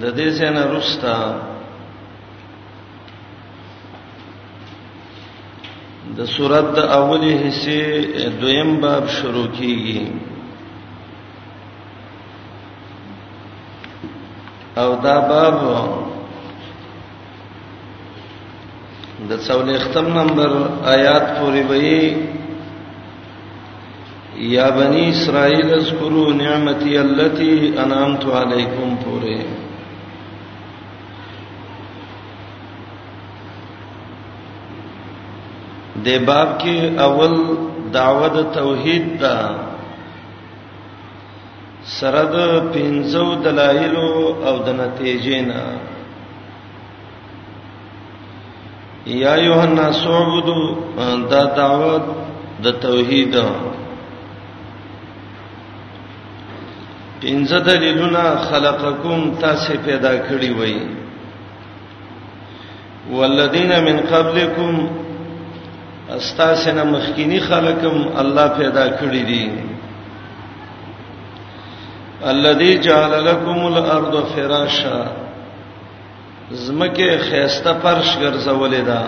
د دې څنګه رستا د سورۃ د اولی حصے دویم باب شروع کیږي او دا باب د څولې ختم نمبر آیات پورې وایي یا بنی اسرائیل اذکروا نعمتي التي انعمت علیکم پوره د باب کې اول دعوه د توحید ده سره د پنځو دلایلو او د نتیجې نه یا ایه الناس عبدو دا دعوت د توحید پنځه دلیلونه خلقکم تاسو پیدا کړی وای والذین من قبلکم استاسنه مخکینی خلقم الله پیدا کړی دي الذي جعل لكم الارض فراشا زمکه خيسته فرش ګرځولې ده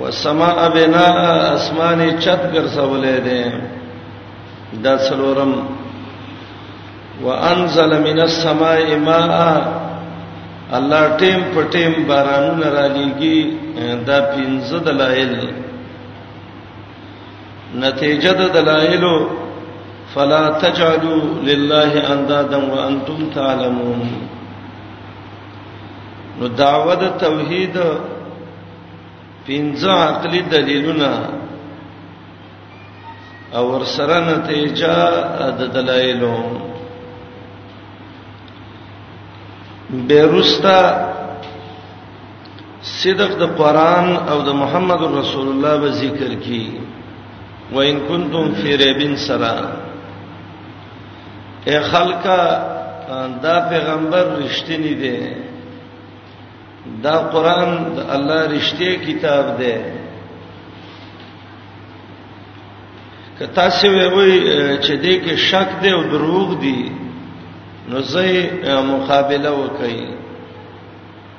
وسماء بنا اسماني چت ګرځولې ده دا څلورم وانزل من السماء ماء الله ټیم په ټیم بارانونه را لېږي دا پنځه دلایل نتیجه د دلایل فلا تجعلوا لله اندادا وانتم تعلمون نو دعوه د توحید پنځه عقلي دلیلونه او ورسره نتیجه د دلایلو بیرستا صدق د قران او د محمد رسول الله به ذکر کی و ان کنتم فی ریبن سرا اے خلقا دا پیغمبر رښتینی دی دا قران د الله رښتیا کتاب دی که تاسو وی چې دې کې شک دی او دروغ دی نو زه مقابله وکړي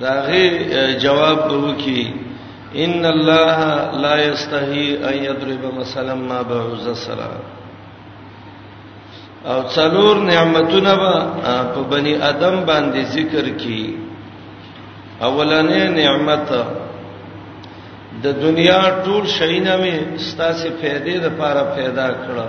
داغه جواب وکي ان الله لا یستحی ان یضرب مثلا ما بعوز السلام او څلور نعمتونه په بنی ادم باندې ذکر کی اولنې نعمت د دنیا ټول شینه می ستاسو فائدې لپاره پیدا کړه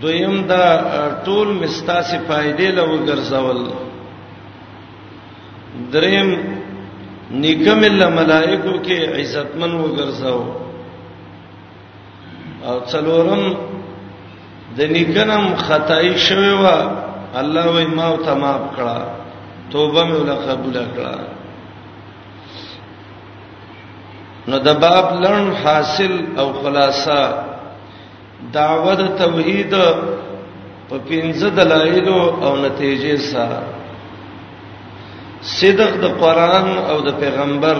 دویم دا ټول مستا سي فائدې له وګرځول دریم نیکم الله ملائکو کې عزتمن وګرځاو او څلورم د نیکنم خدای شوی و الله وې ما او تمام کړه توبه مې ولا قبول کړه نو د باب لړن حاصل او خلاصہ دعوه د توحید په پنځه دلایل او نتیجې سره صدق د قران او د پیغمبر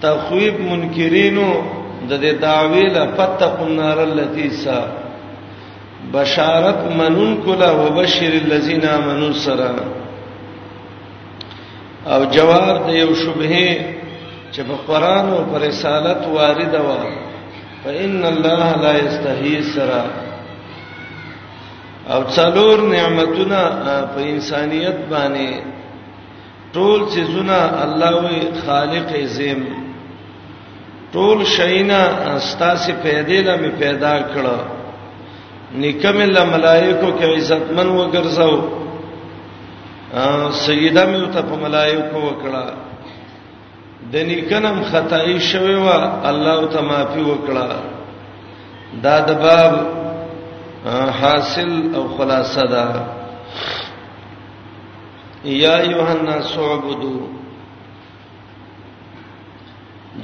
تخویب منکرینو د دې دعوی لا فتقوا النار التي سا بشارت منون کلا وبشر الذين امنوا سرا او جواب د یو شبهه چې په قران او پر رسالت وارد و فإن الله لا يستحي سرا او څلور نعمتونه په انسانيت باندې ټول چیزونه الله وی خالق زم ټول شینا ستاسو پیدا لمه پیدا کړو نکم الله ملائکو کې عزتمن وګرځاو سیدا مې ته په ملائکو وکړه د نیکنم خدای شوی و الله ته معافي وکړه دا د باب حاصل او خلاصه ده یا ایها الناس عبدو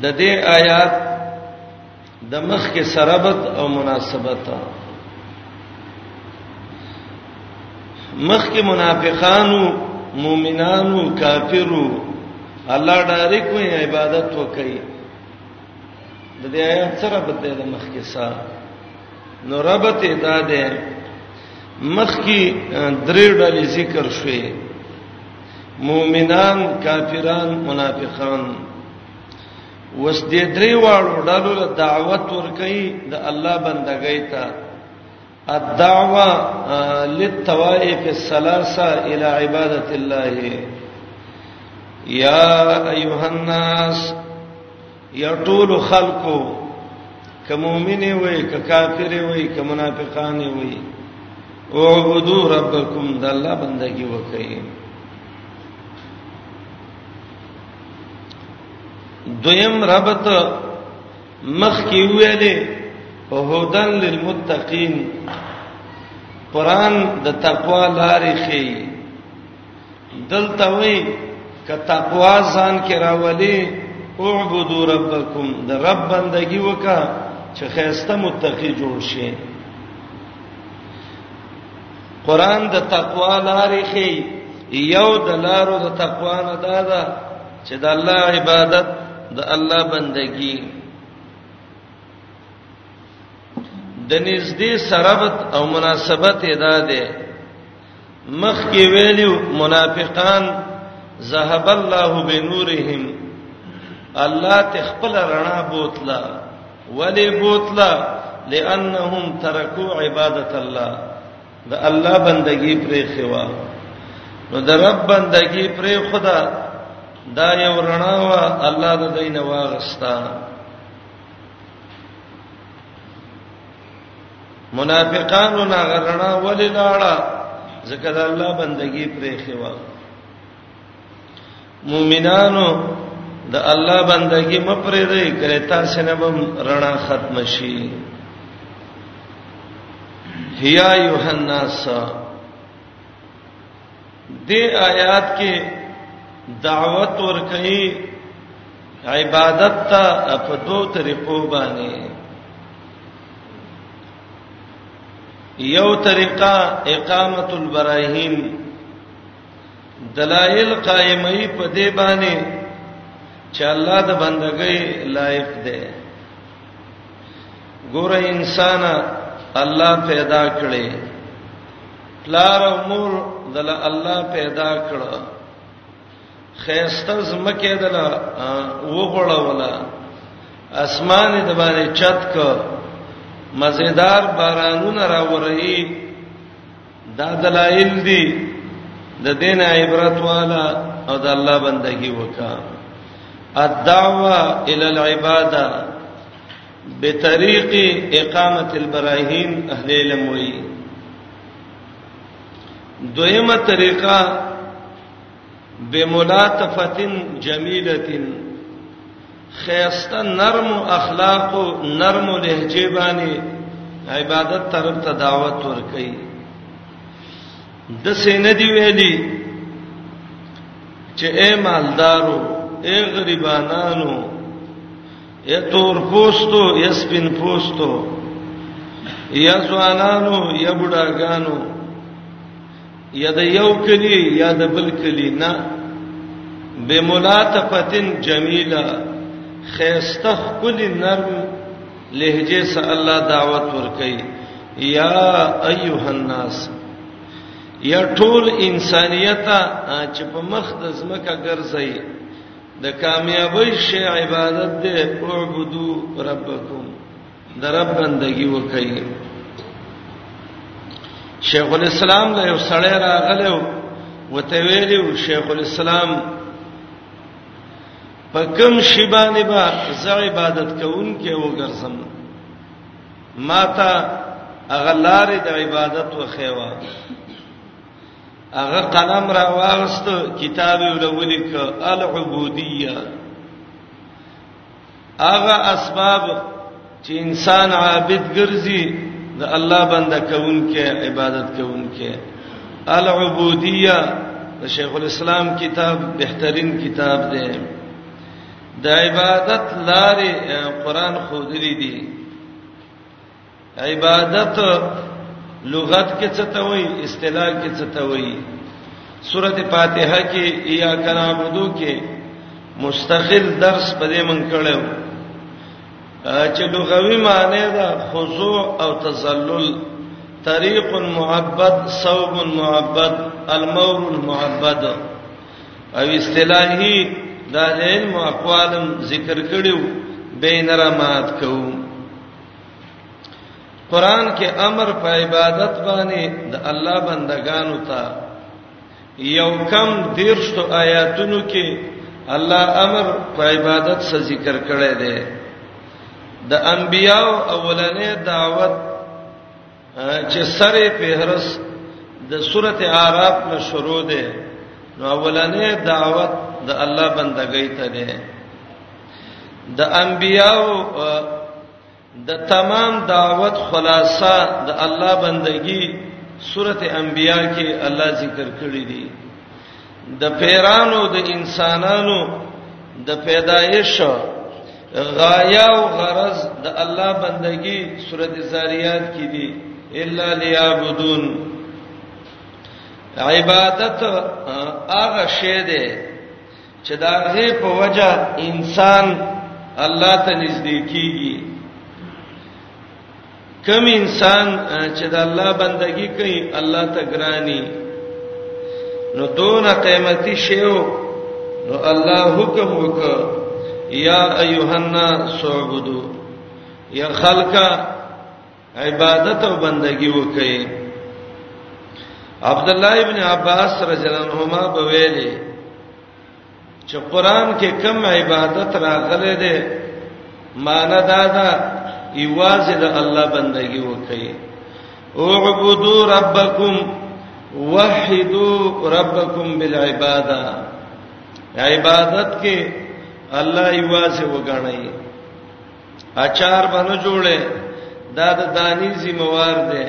د دې آیات د مخ کې سرابت او مناسبت مخ کې منافقانو مؤمنانو کافرو الله ډایرک وي عبادت وکړي د دې آیات سره بده د مخ کې سره نو ربط ادا ده مخ کې درې ډلې ذکر شوې مؤمنان کافران منافقان وس دې درې واړو ډالو له دعوت ورکړي د الله بندګۍ ته الدعوه للطوائف الثلاثه الى عباده الله یا ایها الناس یا ټول خلقو که مؤمن وي که کافر وي که منافقان وي اعبدوا ربکم د الله بندگی وکړئ دویم ربط مخ کې ویلې هودن للمتقین قران د تقوا لارې خي دلته وی ک تقوا ځان کې راولي اعبدوا ربکم د رب بندگی وکا چې خیسته متقی جوړ شي قران د تقوا لارې خي یو د لارو د تقوا نه دادا دا چې د الله عبادت د الله بندگی د نږدې سرابت او مناسبت ادا ده مخ کې ویلو منافقان ذهب الله بنورهم الله تخپل رڼا بوتلا ولی بوتلا لانهم ترکو عبادت الله د الله بندگی پرې خوا نو د رب بندگی پرې خدا دا یو رڼا وا الله د دینه واغستا منافقانو نه غرنا ولې لاړه ځکه د الله بندگی پرې خوا مؤمنانو د الله بندگی مپرې دی کړه تاسو نه بم رڼا ختم شي هيا یوحنا س دې آیات کې دعوت ور کوي عبادت ته په دوه طریقو باندې یو طریقه اقامت البراهین دلائل قائمي په دې باندې چې الله د بندګۍ لایق دی ګور انسان الله پیدا کړي پلار او مور دل الله پیدا کړه خيسته زمکه دل وغړوله اسمان د باندې چت ک مزیدار بارانونه راوري دا دلایل دي د دین عبرت والا او د الله بندگی وکا الدعوه الى العباده بطريق اقامه البراهين اهل علم وی دویمه طریقه بملاطفتن جمیلتن خیسته نرم اخلاق او نرم لهجه باندې عبادت طرف ته دعوت ورکړي د سینې دی ویلي چې اے مالدارو اے غریبانانو اے تور پوستو اے سپین پوستو یا ځوانانو یا بډاګانو یا د یو کلی یا د بل کلی نه بملاطفتن جمیلا خیسته خپل نرم لهجه سره الله دعوت ورکي یا ایها الناس یا ټول انسانیت چې په مخ د زمکه ګرځي د کامیابی شی عبادت دی اعبدو ربکم د رب بندگی وکړي شیخ الاسلام له یو سړی راغلو وته ویلو شیخ الاسلام په کوم شی باندې با زه عبادت کوونکې وګرځم ماته اغلار د عبادت وخیوا هغه قلم را واغست کتاب ولولیک العبودیه هغه اسباب چې انسان عابد ګرځي د الله بنده کوونکې عبادت کوونکې العبودیه د شیخ الاسلام کتاب بهترین کتاب دی د عبادت لارې قران خو دې دي عبادت لغت کې څه ته وایي اصطلاح کې څه ته وایي سورته فاتحه کې یا کنا عبدو کې مستقل درس په دې من کړو چې لغوي معنی دا خضوع او تذلل طريق معبد صوب معبد المور المعبد او اصطلاحي دا علم اقوالم ذکر کړیو بینرمات کوو قران کې امر په عبادت باندې د الله بندگانو ته یو کم دیرشتو آیاتونو کې الله امر په عبادت سره ذکر کړی دی د انبیاو اولنې دعوت چې سره فهرس د سورته اعراف نه شروع ده نو اولنې دعوت د الله بندګۍ ته ده د انبیاو د تمام دعوت خلاصہ د الله بندگی سورته انبیاء کې الله ذکر کړی دی د پیرانو د انسانانو د پیدایش غایا او غرض د الله بندگی سورته زاریات کې دي الا لیعبدون عبادت هغه شی دی چې دا غي په وجه انسان الله ته نږدې کیږي کم انسان چې د الله بندگی کوي الله ته ګرانی نو دون قیمتي شیو نو الله حکم وکړ یا ایها الناس عبدو یا خلقا عبادت او بندگی وکړي عبد الله ابن عباس رضی الله عنهما بویلی چې قران کې کوم عبادت راغله ده معنا دا ده ایوازه د الله بندگی وکړي او عبدو ربکم وحدو ربکم بالعباده عبادت کې الله ایوازه وګڼي اچار باندې جوړه دا د دانی ذمہوار دی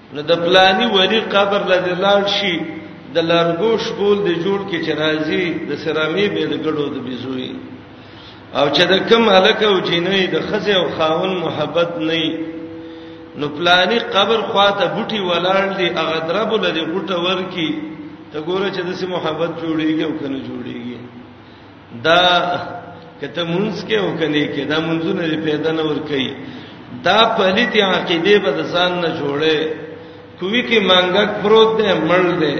نو د پلاني ولی قبر لدی لاړ شي د لارګو شپول دی جوړ کې چې راځي د سرامي به د ګړو د بيزوي او چې د کم هلکه او جنې د خزه او خاون محبت نه نو پلاني قبر خواته بوټي ولاړ دی هغه دربو لدی بوټه ورکی ته ګوره چې د سي محبت جوړیږي او کنه جوړیږي دا کته مونږ کې او کني کې دا مونږونه دې پیدا نه ور کوي دا پلیت عقیده به ځان نه جوړه کوي کې مانګک پروت دی مړ دی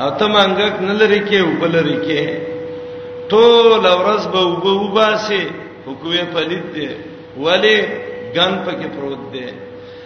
او ته مانګک نه لري کې او بل لري کې ټول ورځ به وب وباسي حکومت پلیت دی ولی ګن پکې پروت دی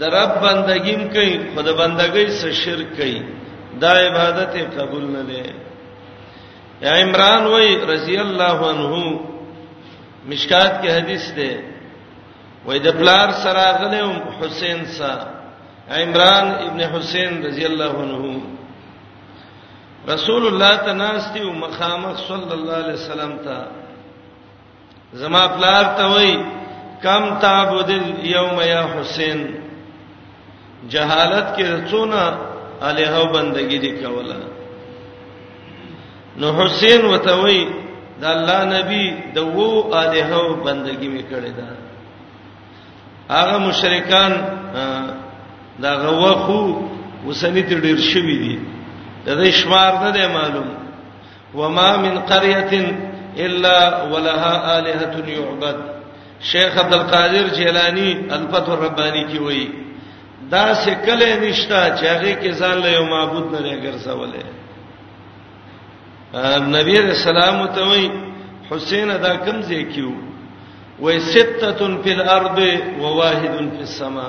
د رب بندګیم کوي خو د بندګۍ سره شرک کوي دا عبادت قبول نه دی یا عمران وای رضی الله عنه مشکات کې حدیث ده وای د پلار سره غلې حسین سره عمران ابن حسین رضی الله عنه رسول الله تناستی او مخامخ صلی الله علیه وسلم ته زما پلار ته وای کم تعبد یوم یا حسین جهالت کې رڅونه الہ بندگی دی کوله نو حسین وته وای د الله نبی د وو الہ بندگی می کړی دا هغه مشرکان دا غوخو وسنی ته ډیر شوی دي د دې شمار نه دی معلوم وما من قريه الا ولها الهه يعبد شیخ عبد القادر جیلانی الفتح الربانی کی وایي دا سکله نشتا چې هغه کې ځان له یو معبود نه ګرځولې نبی رسول الله ته وایي حسین دا کم ځای کیو وای سته فی الارض و واحد فی السما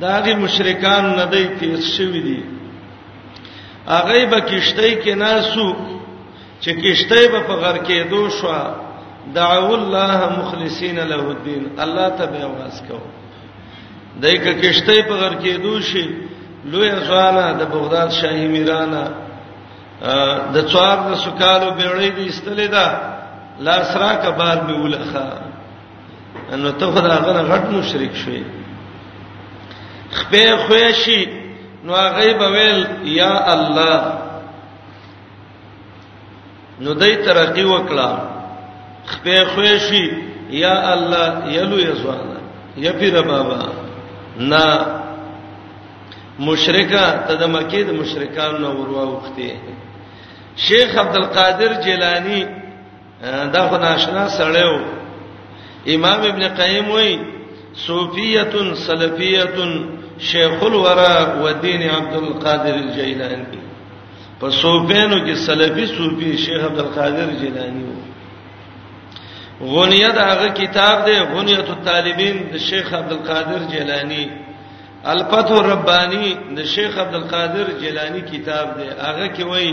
دا غي مشرکان نه دی تیز شوی دی هغه به کشته کې ناسو چې کشته به په غر کې دو شو دعو الله مخلصین له الدين الله ته به आवाज کو دای ک کشته په غر کې دو شي لوی ځوانه د بغداد شاهي میرانه د څوار د سکالو بیړې دي استلې ده لا سرا کبار به ولخه نو ته خدای هغه غټ مشرک شوی خپې خوشي نو هغه به ویل یا الله نو دای ترقی وکړه خپې خوشي یا الله یلو یزوانا یا پیر بابا نا مشرکا ته د مکه د مشرکان نو ورواوخته شیخ عبد القادر جیلانی دا خو ناشنا سړیو امام ابن قیم وای صوفیه سلفیه شیخ الورا و دین عبد القادر الجیلانی په صوفینو کې سلفی صوفی شیخ عبد القادر جیلانی وو غنیت هغه کتاب دی غنیت الطالبین د شیخ عبد القادر جیلانی الفتح الربانی د شیخ عبد القادر جیلانی کتاب دی هغه کې وایي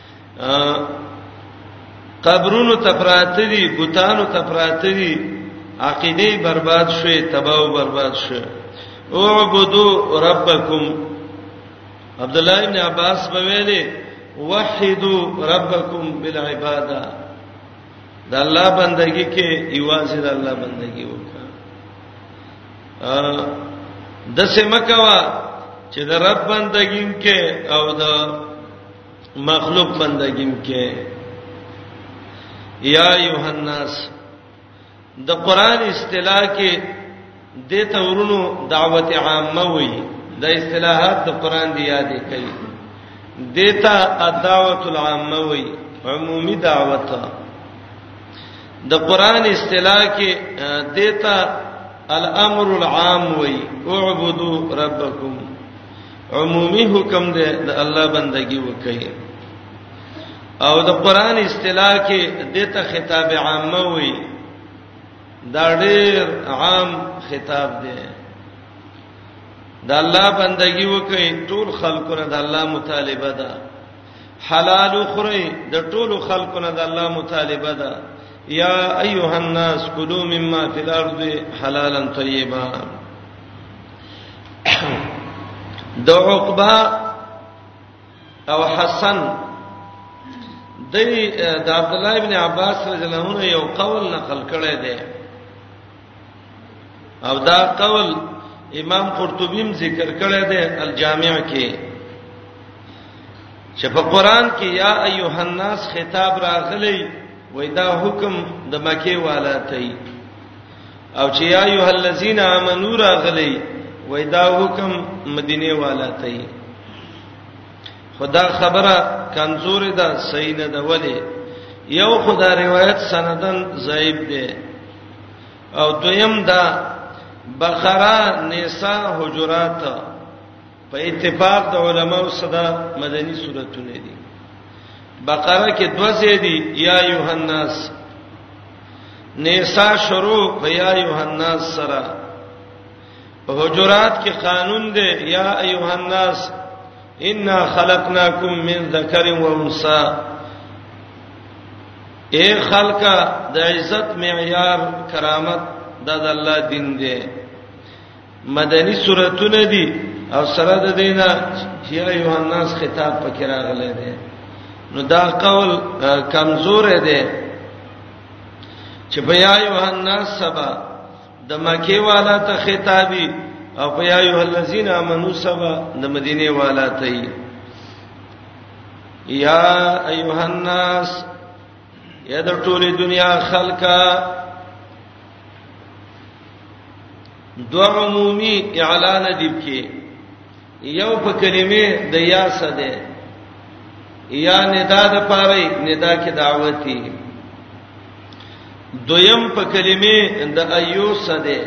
قبرونو تپراته دي بوتانو تپراته دي عقیده برباد شوه تباہ او برباد شوه اعبدو ربکم عبد الله ابن عباس په ویلي وحدو ربکم بالعباده د الله بندگی کې ایوازې د الله بندگی وکړه د سمکوا چې د رب بندګیم کې او د مخلوق بندګیم کې یا ایه الناس د قران اصطلاح کې د تورونو دعوت عامه وي د اصطلاحات د قران دی یادې کوي دیتا الدعوت العامه وي عمومي دعوت د قران اصطلاح کې دیتا الامر العام وي اعبدوا ربکم عمومي حکم دی د الله بندگی وکړي او د قران اصطلاح کې دته خطاب عامه وي دا ډېر عام خطاب دی د الله بندگی وکړي ټول خلکو نه د الله مطالبه ده حلال خوري د ټول خلکو نه د الله مطالبه ده یا ایها الناس کلوا مما فی الارض حلالا طیبا د عقبه او حسن د د عبد الله ابن عباس رضی الله عنه یو قول نقل کړی دی او دا قول امام قرطبی هم ذکر کړی دی الجامع کې چې په قران کې یا ایه الناس خطاب راغلی وای دا حکم د مکه والا ته او چې یا ایه الذین آمنو راغلی وای دا حکم مدینه والا ته ای خدا خبره کمزور ده صحیح نه ده ولی یو خدا روایت سندن ضعیف ده او دویم دا بقره نساء حجرات په اتفاق د علماو صدا مدني سوراتونه دي بقره کې دوه ځې دي یا یوهناس نساء شروع په یا یوهناس سره حجرات کې قانون دی یا ایوهناس انا خلقناکم من ذکر و انثى اے خلقا د عزت معیار کرامت د الله دین دی مدني سوراتونه دي او سره د دینه چې یوهناس خطاب پکې راغلی دی نو دا قول کمزور دی چې په یوهناس سبا د مکه والا ته خطابي او په یوه الذین امنو سبا د مدینه والا ته یې یا ایوه الناس یا د ټوله دنیا خلکا دو عمومي اعلان دی کې یو په کلمه د یا سده یا ندا د پاره ندا کې دعوتي دویم په کلمه د ایو سده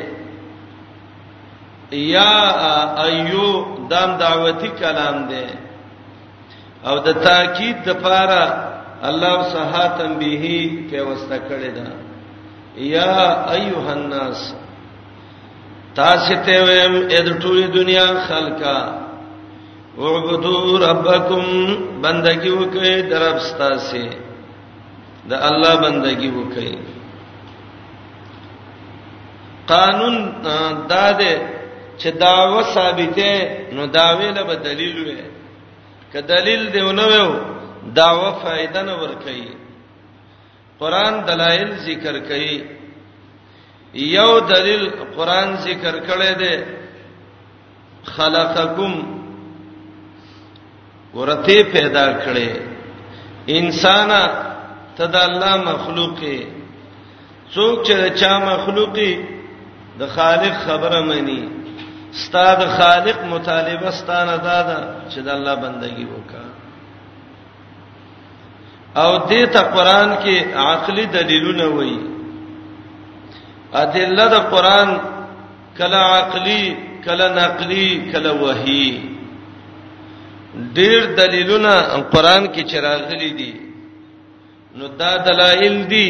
یا ایو دام دعوتی کلام دی او د تاکید د پاره الله سها تنبیه په واسطه کړی دا یا ایها الناس تاسو ته ویم اې د ټولې دنیا خلکا اعبدوا ربکم بندگی وکړئ درب ستاسو د الله بندگی وکړئ قانون دا ده چې داوه ثابته نو داوی له دلیل وي که دلیل دی ولویو داوا فائدہ نه ور کوي قران دلایل ذکر کوي یو دلیل قران ذکر کړی دی خلقکم ورته پیدا کړي انسان ته د الله مخلوقه څوک چې چا مخلوقي د خالق خبره مانی ستاد خالق مطالبه ستانه دادا چې د الله بندگی وکا او دې ته قران کې عقلي دلیلونه وایي ادله د قران کله عقلي کله نقلي کله وحي ډېر دلیلونه قران کې چراغلي دي نو دا دلائل دي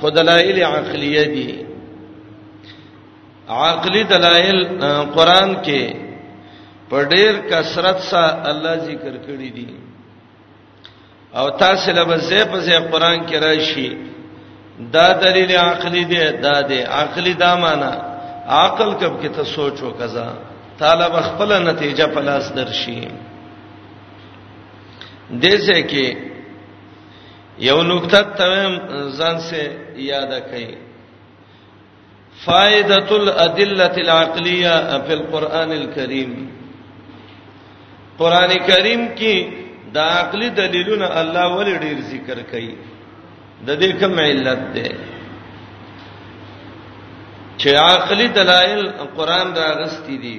خو دلائل عقلیه دي عقلی دلائل قران کې په ډېر کثرت سره الله ذکر کړی دي او تاسو له بځه په ځای قران کې راشي دا دلیل عقلی دی دا دی عقلی دا معنا عقل کب کې ته سوچو کزا طالب خپل نتیجه پلاس درشي دې ځکه یو نقطه تم ځان سه یاد کړئ فائدۃ الادلۃ العقلیه فی القرآن الکریم قران کریم کې د عقلي دلیلونه الله ولې ډیر ذکر کوي د دې کوم علت ده چې عقلي دلایل قران راغستې دي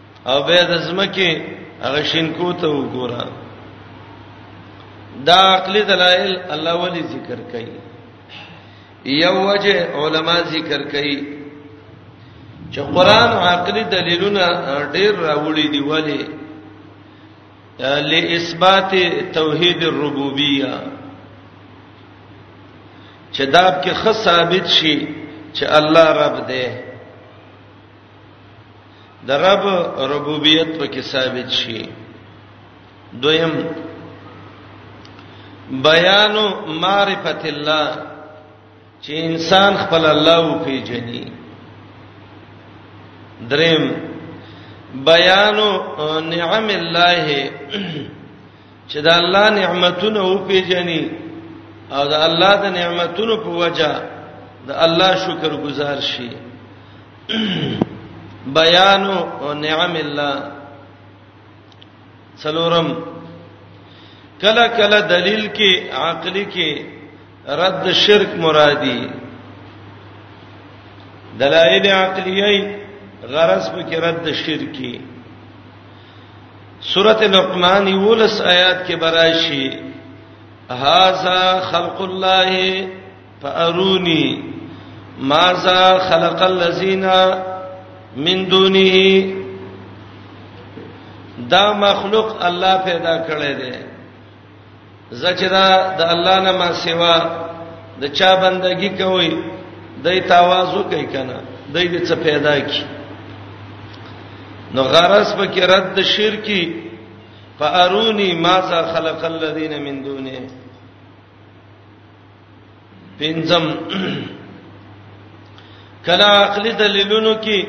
او به د زمکه هغه شینکو ته وګوره دا عقلي دلایل الله ولی ذکر کوي یو وجه علما ذکر کوي چې قران عقلي دلیلونه ډیر راوړي دی ولی لإثبات توحید الربوبیه چې دا کې خص ثابت شي چې الله رب دی د رب ربوبیت په کې ثابت شي دویم بیان معرفت الله چې انسان خپل الله او پیژني دریم بیان نعم الله چې د الله نعمتونه او پیژني او د الله د نعمتونو په وجه د الله شکر گزار شي بیان نعم الله څلورم کله کله دلیل کې عقلی کې رد شرک مرادی دلائل عقلیه غرض په کې رد شرکی سورته لقمان یولس آیات کې براشي هاذا خلق الله فارونی ماذا خلق الذين من دونه دا مخلوق الله پیدا کړی دی زچرا د الله نه ما سیوا د چا بندگی کوي دای تاوازو کوي کنه دای دې څه پیدا کی نو غرض په کې رد شرکی فارونی ماذا خلق الذين من دونه پنځم کله عقلي دلیلونو کې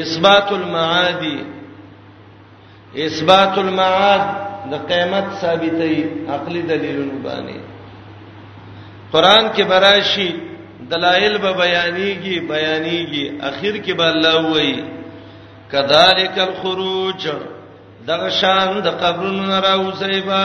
اثبات المعادی اثبات المعاد د قیامت ثابتې عقلي دلیلونو باندې قران کې براشي دلایل به بیانېږي بیانېږي اخر کې به الله وایي کذالک الخروج دغه شان د قبرونو راوځي با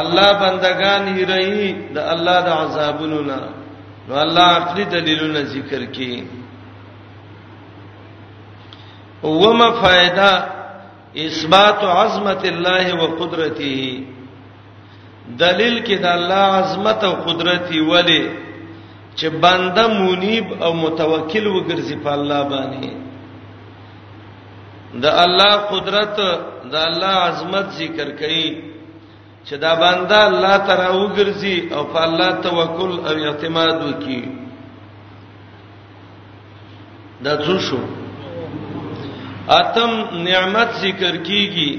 الله بندگان هیرای د الله د عذابونو نه نو الله عقلي دلیلونه ذکر کړي اومه فائدہ اثبات عظمت الله وقدرته دلیل کې د الله عظمت او قدرت ولی چې بنده منیب او متوکل وګرځي په الله باندې د الله قدرت د الله عظمت ذکر کړي چې دا بنده الله تعالی وګرځي او په الله توکل او اعتماد وکړي دا څه شو اتم نعمت ذکر کیږي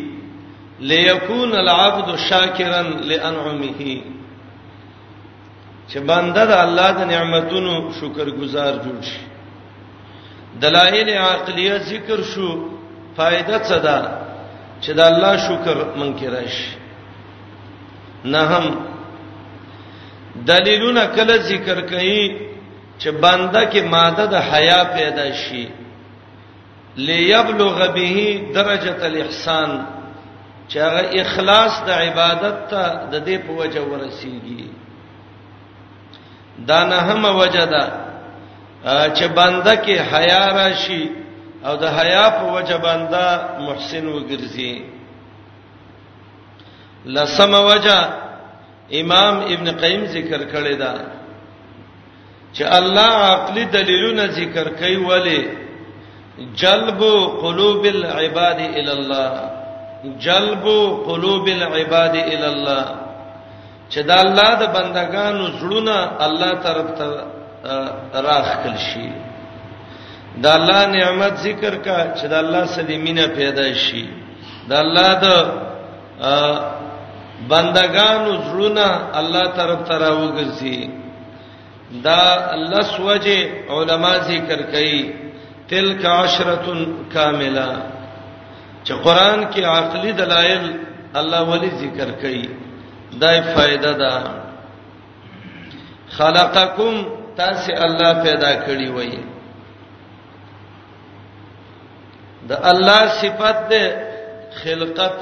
ليكون العبد شاکرا لانعمه چې بنده د الله د نعمتونو شکر گزار جوړ شي دلایل عقلیه ذکر شو فائدہ څه ده چې د الله شکر مونږ کې راشي نه هم دلیلونه کله ذکر کړي چې بنده کې ماده د حیا پیدا شي ليبلغ به درجه الاحسان چې هغه اخلاص د عبادت ته د دې په وجه ورسیږي دا نه هم وجه ده چې بنده کې حیا راشي او د حیا په وجه بنده محسن وګرځي لسم وجه امام ابن قیم ذکر کړی دا چې الله عقلي دلیلونه ذکر کوي ولی جلب قلوب العباد الى الله جلب قلوب العباد الى الله چې دا الله د بندگانو زړونه الله طرف ته راخ کل شي دا الله نعمت ذکر کا چې دا الله سلیمینه پیدا شي دا الله د بندگانو زړونه الله طرف ته راوګرځي دا لس وجه علما ذکر کوي تلک عشره کامله چې قران کې عقلي دلایل الله ولی ذکر کوي دا فائدہ ده خلقکم تاسو الله پیدا کړی وای د الله صفت ده خلقت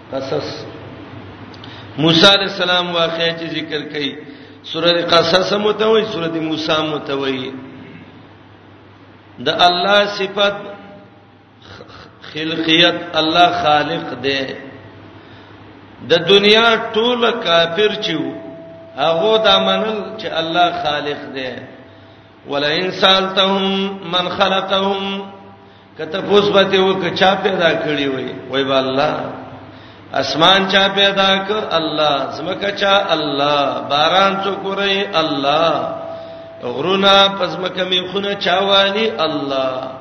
قصص موسی علی السلام واقعې چې ذکر کړي سورۃ قصص متوي سورۃ موسی متوي د الله صفات خلقیت الله خالق دی د دنیا ټول کافر چې هغه دا منل چې الله خالق دی ولئن سالتهم من خلقهم کته پوس باندې وک چا پیدا کړی وای وای با الله اسمان چا پیدا ک الله زمکه چا الله باران څوک ورای الله غرونا پزمکه می خونه چا والی الله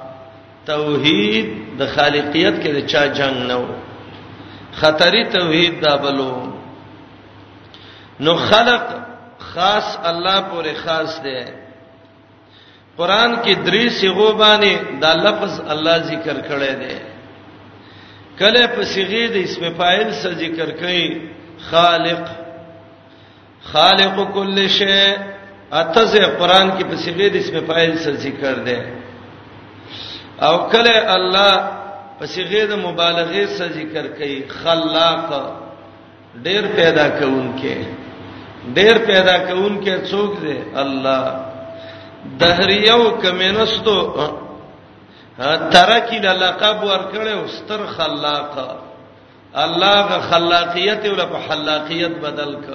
توحید د خالقیت کې د چا جنگ نه و خطرې توحید دا بلو نو خلق خاص الله پورې خاص دی قران کې درې صيغو باندې دا لفظ الله ذکر کړی دی کله په صيغه د اسم فاعل سره ذکر کړي خالق خالق کل شی اتزه قران کې په صيغه د اسم فاعل سره ذکر دی او کله الله په صيغه د مبالغه سره ذکر کړي خلاق ډیر پیدا کوونکې ډیر پیدا کوونکې څوک دی الله دهریو کمینستو ترکی له لقب ورکړو ستر خلاق الله غ خلاقیت ول په خلاقیت بدل ک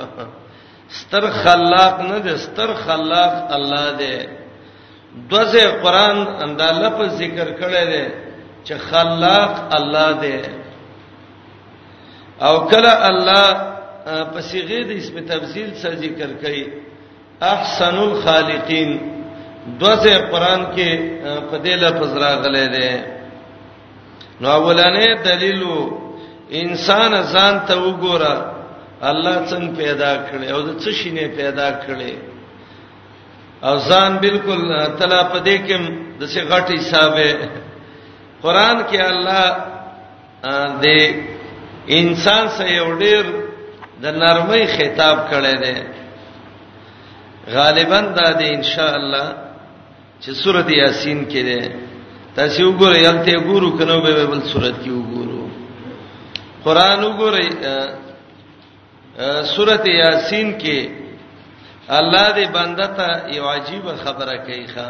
ستر خلاق نه دی ستر خلاق الله دی دوزه قران دا لفظ ذکر کړی دی چې خلاق الله دی او کله الله په صيغه د اسم تفضيل سره ذکر کوي احسن الخالقین دوزه قران کې په دې لفظ راغلی دی نو اولانې دلیل انسان ځان ته وګوره الله څنګه پیدا کړي او د څه شي نه پیدا کړي او ځان بالکل تلا پدې کې د څه غټي حسابه قران کې الله د انسان سره یو ډیر د نرمۍ خطاب کړي دي غالبا دا دی ان شاء الله چې سورۃ یاسین کې ده تاسو وګورئ یلته ګورو کنو به بل سورۃ کې وګورو قران وګورئ سورۃ یاسین کې الله دې بنده ته یو عجیب خبره کوي ښا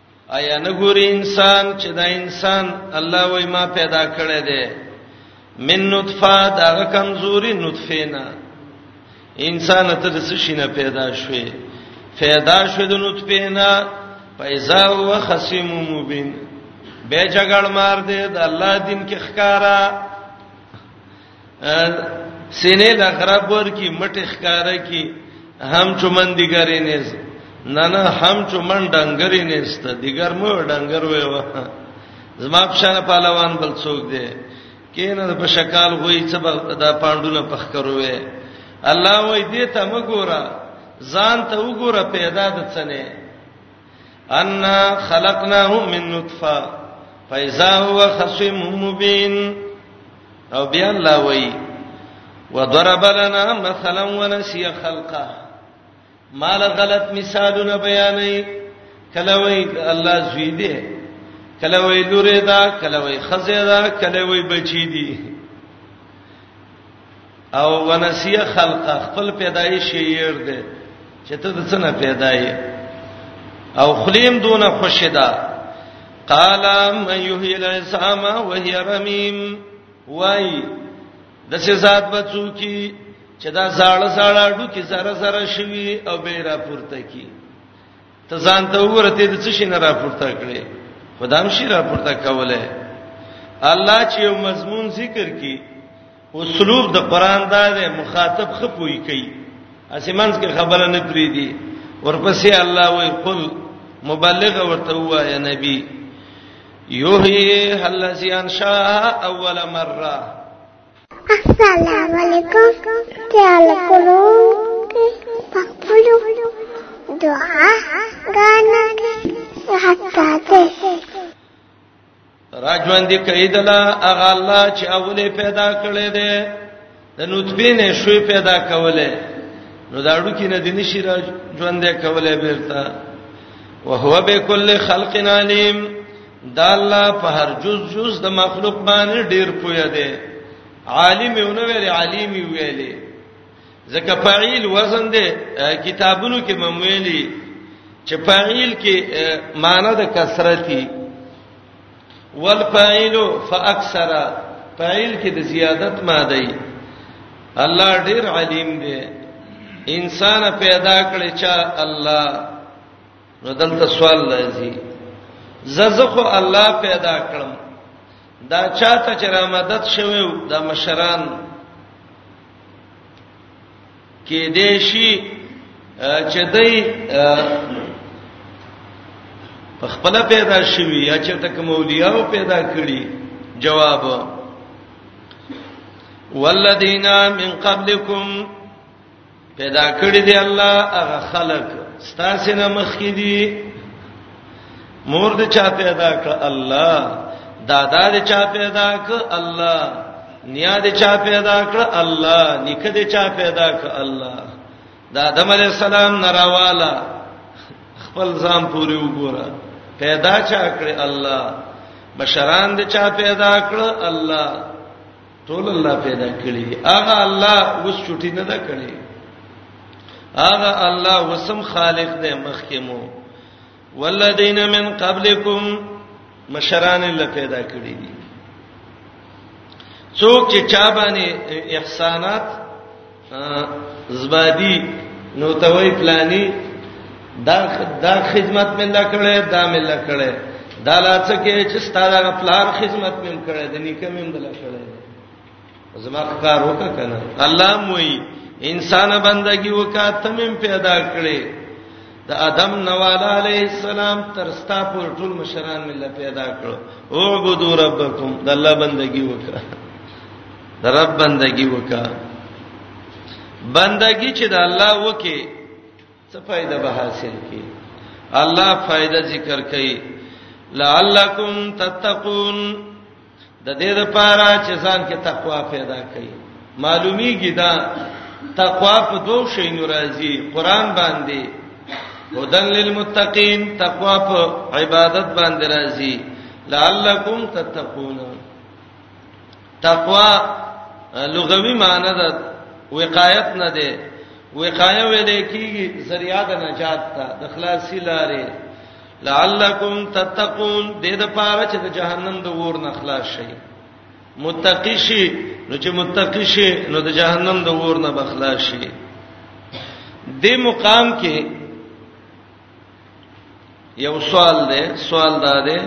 آیا نه ګوري انسان چې دا انسان الله وای ما پیدا کړی دی من نطفه دا کمزوري نطفه نه انسان ته د څه شي نه پیدا شوی پیدا شوی د نطفه نه پیدا هو خصیم مبین به جګړ مار دی د الله دین کې ښکارا سینې د خراب ور کی مټه ښکارا کی هم چمن دیګرې نه نه نه هم چمن ډنګرې نه است دیګر مو ډنګر وې و زما په شان پهلوان بل څوک دی کینه په شکال وې څه دا پاندونه پخ کروې الله وې دې ته مګورا ځان ته وګوره پیدا د څنې ان خلقناهم من نطفه فاذا هو خصيم مبين او بیا الله وای وضرب لنا مثلا ونسي خلقه مال غلط مثالونه بیانې کله وای الله زوی دی کله وای لور دا کله وای خزه دا کله وای بچی دی او ونسیه خلق خپل پیدایش یې دی چې ته د څه نه پیدا یې او خلیم دونه خوشی ده قال من یحیی العظام وهي رمیم وای د څه ذات بچو کی چې دا زاړه زاړه ډو کې سره سره شوی او به را پورته کی ته ځان ته ورته د څه شي نه را پورته کړي خدام شي را پورته کوله الله چې یو مضمون ذکر کی اسلوب د قران دا دی مخاطب خپوي کوي اسمنس کې خبره نه پری دي ورپسې الله وی قل مبلغ ورته وایا نبی یوهی الذی انشا اول مره السلام علیکم تعال کولو پخپلو دعا غانا حتا ته راجوان دي کیدلا اغه الله چې اوله پیدا کړي دي د نطفه نه شوی پیدا کوله نو دا اړو کې نه دي نشي را ژوند کوله بیرته وهو بكل خلق عليم دا الله په هر جز جز د مخلوق باندې ډیر پوهه دی عالم یو نو ویلي عالم ویلي ځکه فاعل وزن دی کتابونو کې ممویلی چې فاعل کې معنی د کثرتي والفاعل فاکثر فاعل کې د زیادت ماده ای الله ډیر علیم دی انسان پیدا کړی چې الله نو دلته سوال لازم ززخو الله پیدا کړم دا چاته چې را مدد شوی دا مشران کې دیشي چې دای په خپل پیدا شوی یا چې تک مولیاو پیدا کړی جواب والذین من قبلکم پیدا کړی دی الله هغه خلق ستاسو نه مخکې دي مور دې چا پیدا کړ الله دادا دې چا پیدا کړ الله نیا دې چا پیدا کړ الله نیکه دې چا پیدا کړ الله د آدم علی السلام نراواله خپل ځان پوری وګوره پیدا چا کړ الله بشران دې چا پیدا کړ الله ټول الله پیدا کړی دی هغه الله اوس چټی نه ده کړی هغه الله وسم خالق دی مخکمو والذین من قبلکم مشران الله پیدا کړی دي څوک چې چا باندې احسانات زبادي نو توي پلاني دا دا خدمت مې لا کړې دا مې لا کړې دا لا څه کې چې ستاره غفلار خدمت مې کړې د نیکه مې لا کړې زما کار وکړه کنه الله موي انسان بندگی وکا تمم پیدا کړي د ادم نواله علی السلام تر ستا پر ټول مشران مله پیدا کړو او عبدو ربکم د الله بندگی وکړه د رب بندگی وکا بندگی چې د الله وکي څه فائدہ به حاصل کی الله فائدہ ذکر کوي لعلکم تتقون د دې لپاره چې ځان کې تقوا پیدا کړئ معلومیږي دا تقوا په دوه شی ناراضي قران باندې هدن للمتقین تقوا په عبادت باندې راضي لعلکم تتقون تقوا لغوي معنی ده وقایت نه ده وقایه ویل کیږي ذریعہ د نجات ته د خلاصي لارې لعلکم تتقون د دې لپاره چې د جهنم د ور نه خلاص شي متقی شي نو چې متقی شي نو د جهنم د ور نه بخلاص شي د مقام کې یو سوال دی سوال دا دی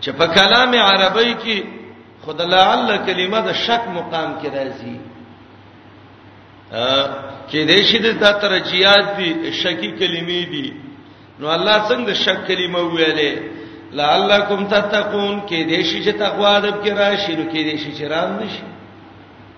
چې په کلام عربی کې خدای لعل کلمه د شک مقام کې راځي چې د شید د ترجیات دي شکی کلمې دي نو الله څنګه شک کلمه ویلې لعلکم تتقون کې د شی چې تقوا ادب کې راشي نو کې د شی چې رام نشي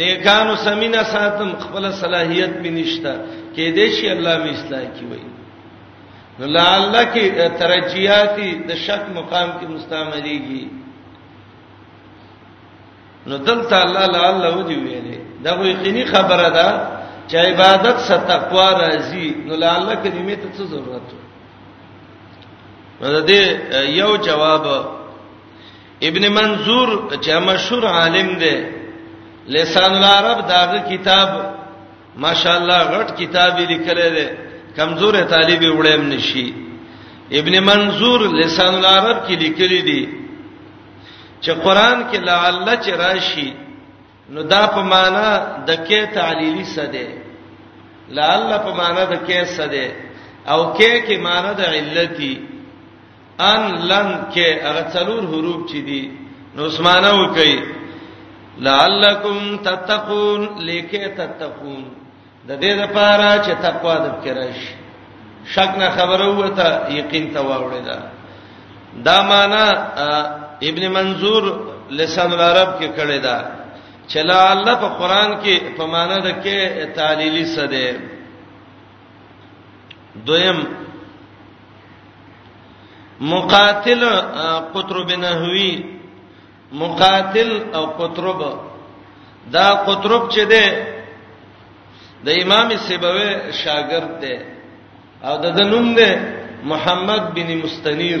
نیکانو سمینه ساتم خپل صلاحیت مې نشته کې دې شي الله مې اصلاح کی وای نو لعله کې ترجیاتی د شک مقام کې مستعمليږي نو دلته الله لعله ودی ویلې دا وې خني خبره ده چې عبادت ست تقوا راځي نو لعله کلمې ته څه ضرورت نو د دې یو جواب ابن منظور چې مشهور عالم دی لسان العرب داغه کتاب ماشاءالله غټ کتاب لیکل دی کمزور طالب وړم نشي ابن منظور لسان العرب کې لیکلي دي چې قران کې لعل چې راشي نو دا په معنا د کې تعلیلی څه ده لعل په معنا د کې څه ده او کې کې معنا د علتي ان لن کې هغه څلور حروف چې دي نو اسمانه وکي لعلکم تتقون لیکه تتقون د دې لپاره چې تقوا د کرش شک نه خبره وته یقین ته واوړی دا دا معنا ابن منظور لسان العرب کې کړی دا چې لعل په قران کې په معنا د کې تعلیلی څه ده دویم مقاتل قطرب نحوی مقاتل او قطرب دا قطرب چې ده د امام سیبوی شاګرد ده او د دنوم ده محمد بن مستنیر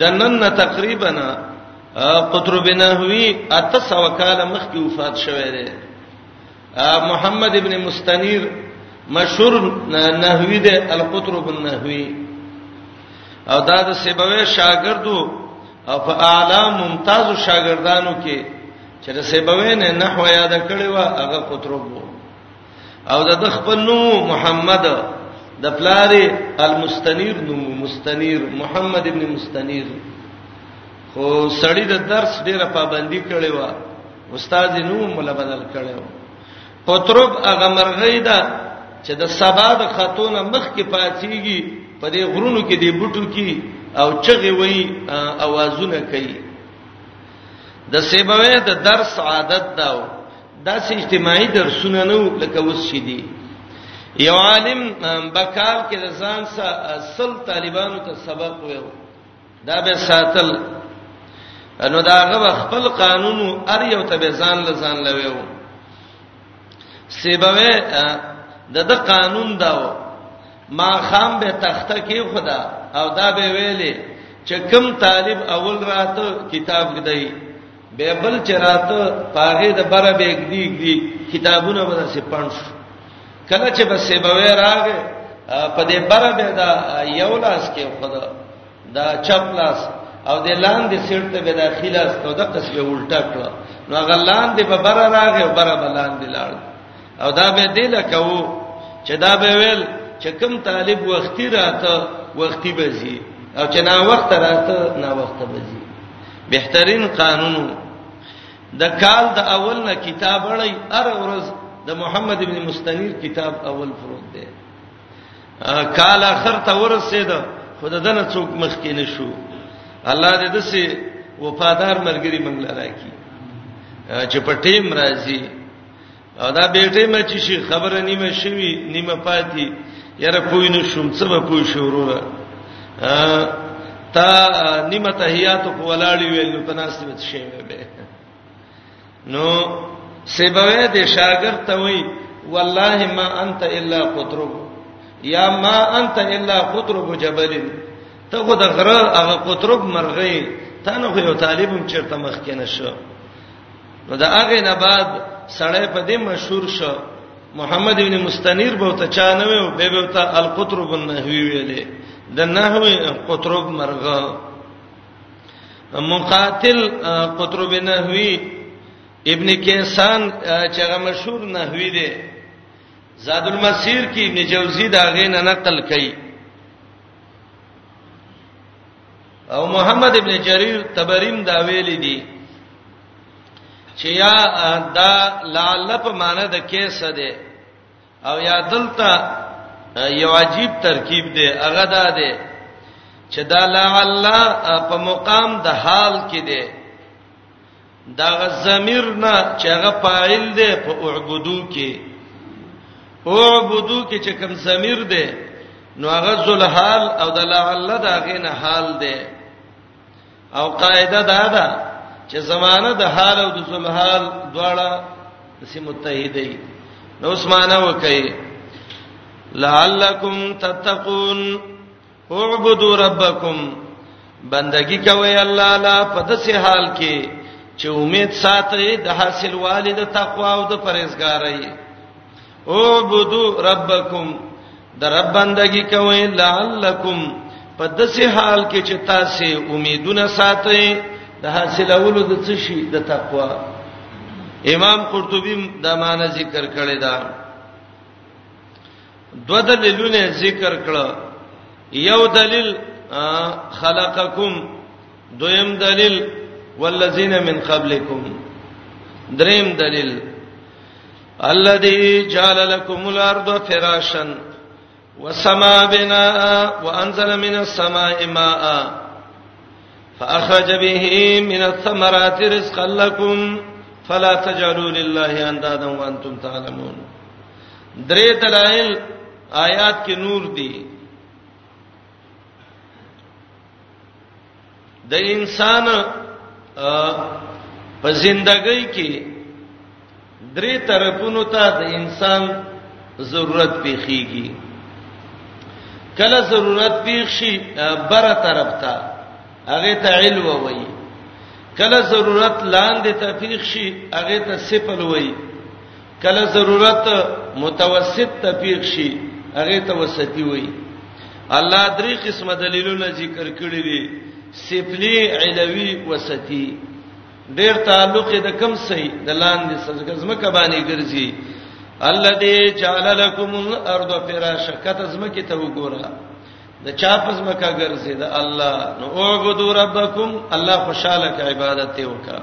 د نن نه تقریبا قطرب نحوی 800 کال مخکې وفات شوه دی محمد ابن مستنیر مشهور نحوی دی القطر بن نحوی او دا د سیبوی شاګردو او په اعلی ممتاز شاګردانو کې چې د سیبوی نه نحو یاد کړی و هغه قطر وو او د خپل نوم محمد د پلاری المستنیر نوم مستنیر محمد ابن مستنیر خو سړی د درس ډیره پابندی کړی و استاد نوم ولا بدل کړو قطرب هغه مرغی ده چې د سبا د خاتونه مخ کې پاتېږي په دې غرونو کې دې بوټو کې او چغې وای اوازونه کوي د سیبوي د درس عادت داو داسې اجتماعي درسونه نو لکه اوس شې دي یو عالم بکال کې د ځان سره سل طالبانو ته سبق ویو دا به ساتل نو داغه خپل قانون ار یو ته به ځان له ځان لويو سیبوي د د قانون داو ما خام به تخته کې خدا او دا به ویلې چې کم طالب اول راته کتاب دی به بل چراته پاغه د بره به ګدی ګدی کتابونه به سه پنځ کله چې به سه به راغې په دې بره به دا یو لاس کې خدا دا چپ لاس او د لاندې سیټ ته به داخله است او د قصبه الټا کړه نو غلان دې په بره راغې او بره بلاندې لاړ او دا به دې لکو چې دا به ویل چې کم طالب وختي راته وختي بزي او چې نا وخت راته نا وخت بزي بهترین قانون د کال د اول نه کتاب اړي ار ورځ د محمد ابن مستنیر کتاب اول فروت دی کال اخر ته ورسېد خود دنه څوک مخ کې نشو الله دې دسه وفادار مرګري منګل راکی چې په ټیم راځي او دا بیٹه مې چې شي خبره نیمه شوي نیمه پاتې یاره پوی نه شوم څه به پوی شو وروره تا نیمه تحیات په ولاړی ویل نو پناست به شي به نو سبوی د شاګرد ته وی والله ما انت الا قطرب یا ما انت الا قطرب جبل ته خو د غره هغه قطرب مرغی ته نو یو طالبم چیرته مخ کې نشو نو دا هغه نه بعد سړی په دې مشهور شو محمد ابن مستنیر به ته چا نه وي به به ته القطرب النحوی ویلې د نحوی قطرب مرغه مقاتل قطرب نحوی ابن کیسان چې هغه مشهور نحوی دی زاد المسیر کې ابن جوزی دا غې نه نقل کړي او محمد ابن جرير تبریم دا ویل دي چې یا دا لعل په معنی د کیسه ده او یا دلته یو عجیب ترکیب ده هغه دا ده چې دا لعل په مقام د حال کې ده دا غ ضمیر نه چې هغه فاعل دی په اعبدو کې اعبدو کې چې کوم ضمیر دی نو هغه ذل حال او د لعل دا غینه حال دی او قاعده دا ده چې زمانه د حال او د ذل حال دواړه سي متحدې نو اسمانه وکي لعلکم تتقون اعبدوا ربکم بندگی کوي الله لا په داسې حال کې چې امید ساتي د حاصل والد تقوا او د پرهیزګارۍ اعبدوا ربکم د رب بندگی کوي لعلکم په داسې حال کې چې تاسو امیدونه ساتي د حاصلولو د څه شي د تقوا امام قرطبي دا معنی ذکر کړی دا دو دلیلونه ذکر کړه یو دلیل خلقکم دویم دلیل والذین من قبلکم دریم دلیل الذي جعل لكم الارض فراشا والسماء بناء وانزل من السماء ماء فاخرج به من الثمرات رزقا لكم فلا تجعلوا لله اندادا وانتم تعلمون درې دلایل آیات کې نور دي د انسان په زندګۍ کې درې طرفونو ته د انسان ضرورت پیخیږي کله ضرورت پیښ شي بره طرف ته هغه ته علم وایي کله ضرورت لاندې ته پیښ شي هغه ته سپل وایي کله ضرورت متوسط ته پیښ شي هغه ته وستی وای الله درې قسمه دلیلونه ذکر کړی دي سپلی علوی وستی ډیر تعلق د کم سي د لاندې سزګزمه کبانی ګرځي الذي جعل لكم الارض فراشا کته زمکه ته وګوره د چا پس مکه ګرځي د الله نو اعبدوا ربکم الله خوشاله ک عبادت وکړه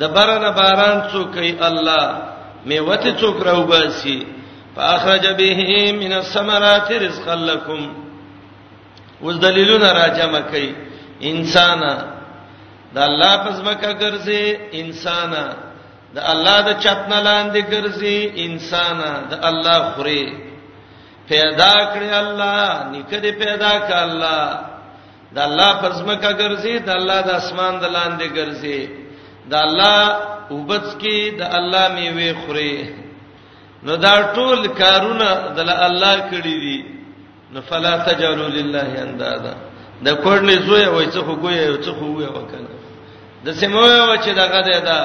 د برنه باران څوکي الله میوته څوک راوباسي فاخرج به من الثمرات رزقا لكم وز دلیلونه راجمه کوي انسان د الله پزماکه ګرځي انسان د الله د چپنه لاندې ګرځي انسان د الله خوري پیدا کړی الله نکدي پیدا ک الله د الله پرځمکه ګرځي د الله د اسمان د لاندې ګرځي د الله وبڅ کې د الله میوه خوري نو دا ټول کارونه د الله کړی دي نو فلا تجلوا لله اندادا د کورنې زوی وای څه خو ګویا یو څه خو ویا وکنه د سموي و چې دغه ده دا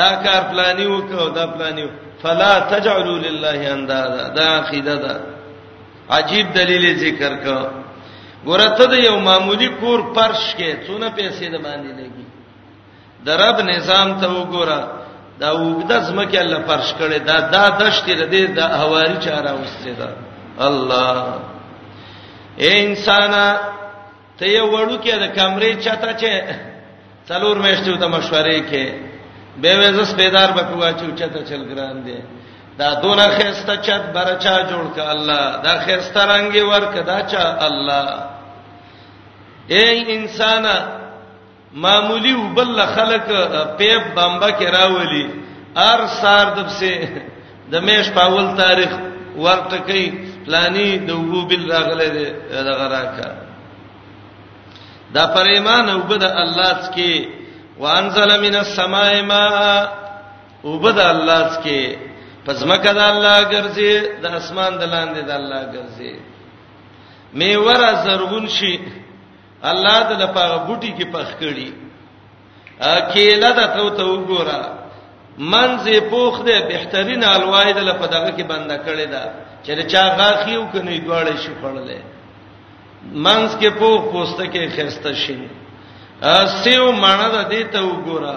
دا کار پلاني وکاو دا پلاني فلا تجلوا لله اندادا دا عقیده ده عجیب دلیل ذکر کا ګورته د یو معمولی کور پرش کې څونه پیسې د باندې لګي د رب نظام ته وګوره دا وګد زمکه الله پرش کړي دا دا دشتې د دې د هواري چاره واستې ده الله اے انسانا ته یو وړو کې د کمرې چاته چې څلور میاشتې ته مشورې کې به وځه سپیدار به کوه چې چاته چل ګران دی دا دونه خسته چت برچا جوړ ک الله دا خسته رنگ ورک دا چا الله اے انسانا معمولی وبل خلک پیپ بمبا کې راولي ار سار دبسه د میش پاول تاریخ ورته کوي پلاني د وو بل راغله د غراکا دا پر ایمان او بد الله څخه وانزل من السماء ماء او بد الله څخه پس مکه د الله ګرځي د اسمان د لاندې د الله ګرځي می ورا زرغون شي الله د لپاره بوټي کې پخ کړي کېله د تو ته وګوره منځه پوخ ده بهترین الوای د لپاره دغه کې بنده کړي ده چې چا غاخیو کني دواړې شي خړلې منځ کې پوخ پوسته کې خسته شي سیو مانه د دې ته وګوره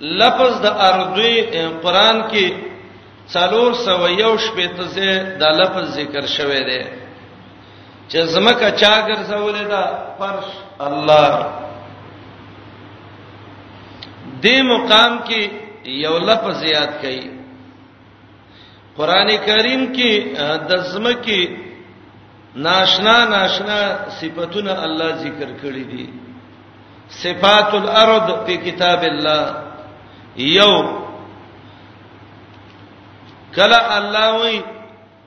لفظ د ارضی قران کې څلور سو یو شپته زه د لفظ ذکر شوی دی چې زمکه چا ګرځولې ده فرش الله دې مقام کې یو لفظ یاد کړي قران کریم کې د زمکه ناشنا ناشنا صفاتونه الله ذکر کړی دي صفات الارض په کتاب الله یو کله الله وی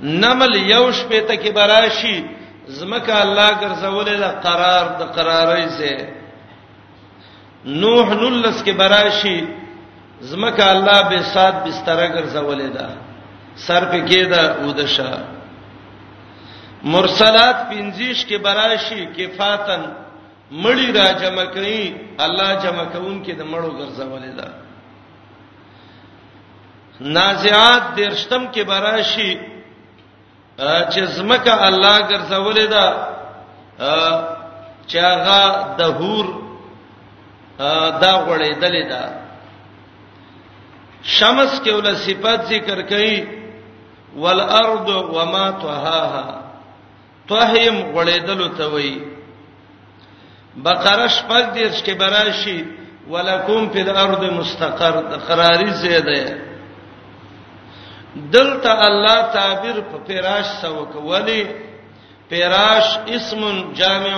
نمل یو شپه ته کې براشي زمکه الله ګرځولې ده قرار د قرارې سه نوح نلس کې براشي زمکه الله به سات بستر ګرځولې ده سر په کې ده ودشه مرسلات پنځیش کې براشي کفاتن مړی را جمع کړي الله جمع کون کې د مړو ګرځولې ده نازعات درشتم کې براشي چې زمکه الله ګرځولې ده چې هغه دهور دا غړې دلې ده شمس کې ول صفات ذکر کړي والارض وما طهاها طهیم غړېدلو ته وای بقره شپږ دیرش کې براشي ولکم فی الارض مستقر د قراری زیاده دلته الله تعبیر په فراش سو کولی فراش اسم جامع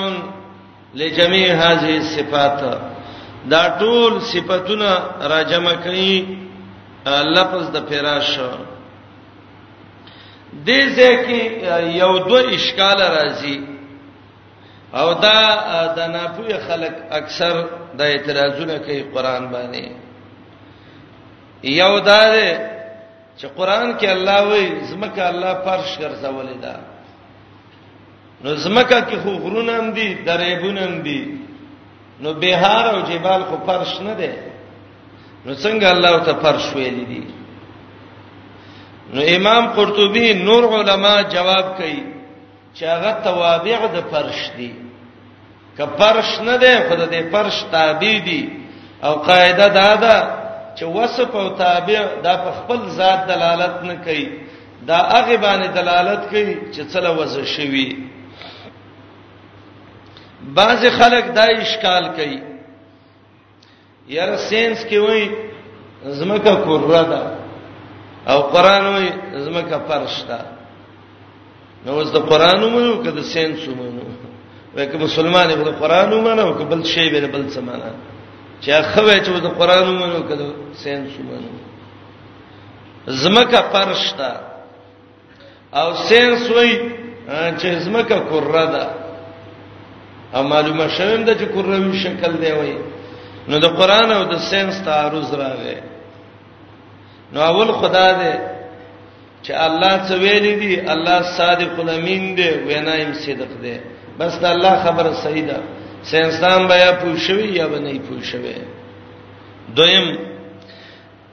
لجميع هذه الصفات دا ټول صفاتونه راجمع کړي لفظ د فراش دې ځکه یو دو اشکال راځي او دا د ناپوهه خلک اکثر د اعتراضونه کوي قران باندې یو دا ده چې قران کې الله وایي زمکه الله فرش ګرځولې ده نو زمکه کې خو غرونه هم دي درېبونه هم دي نو بهار او جبال خو فرش نه ده نو څنګه الله ته فرش ویل دي نو امام قرطبي نور علما جواب کوي چې هغه توابع د فرش دي که فرش نه ده خود دې فرش تابع دي او قاعده دا ده چې وصف او تابع دا په خپل ذات دلالت نه کوي دا هغه باندې دلالت کوي چې څله وځي شوی بعض خلک دا اشکال کوي یار سینس کې وای زمکه کره ده او قران وای زمکه فرش ده نو اوس د قران ومنو که د سینس ومنو وکه مسلمان به د قران ومنو که بل شی به بل څه معنا چې خوې چې د قران ومنو که د سینس ومنو زمکه فرش ده او ساينس وای چې زمکه کره ده او معلومه شوم د چې کروي شکل دی وای نو د قران او د ساينس تعارض راغی نو اول خدا دی چې الله څه ویل دي الله صادق الامین دی وینا یې صدق دی بس دا الله خبره صحیح ده ساينسدان بیا پوښوي یا به نه پوښوي دویم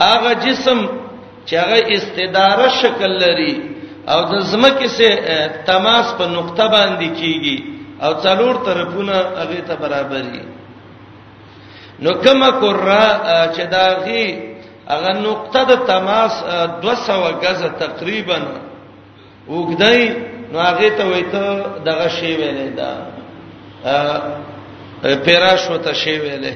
هغه جسم چې هغه استداره شکل لري او د زمکه سه تماس په نقطه باندې کیږي او څلور طرفونه هغه ته برابر دي نو کما کرا چې داغي هغه نقطه د تماس 200 غزه تقریبا وګدای نو هغه ته وای ته دغه شی ویلې دا پیرا شو ته شی ویلې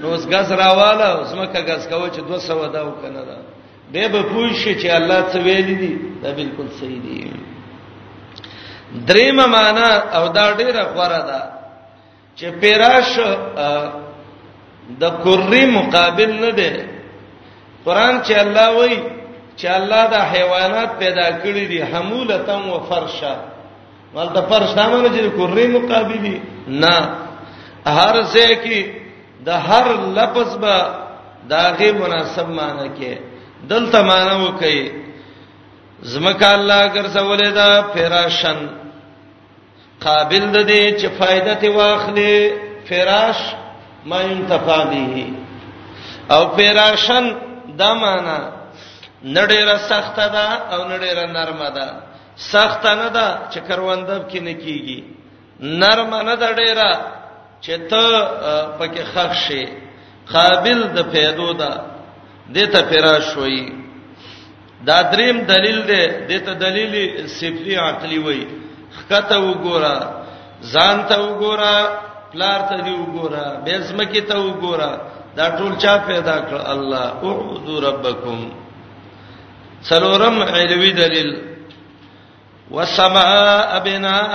نو اوس غز راواله اوس مکه غز کوي چې 200 دا وکنه دا به به پوه شي چې الله څه ویلي دي دا بالکل صحیح دي دریم معنا او دا ډیره غوړه ده چې پیراش د کری مقابل نه دی قران چې الله وای چې الله دا حیوانات پیدا کړی دي حمولتن و فرشا ولته فرش دا معنی چې کری مقابل دي نه هر ځای کې د هر لفظ به داغه مناسب معنی کې دلته معنی وکي زمکه الله ګرځولې دا فراشن قابل د دې چې فائدہ ته واخلې فراش ما ينتفع به او فراشن دا معنا نډیره سخته ده او نډیره نرمه ده سخته نه ده چې کروندب کې نه کیږي نرمه نه ده ډیره چې ته پکې خښ شې قابل د پیدو ده د ته فراش وایي دا دریم دلیل دی د ته دلیل سفلی عقلی وای خکته وګوره ځان ته وګوره پلار ته دی وګوره به زمکه ته وګوره دا ټول چا پیدا کړ الله اعبدوا ربکم سلورم علوی دلیل والسماء بناء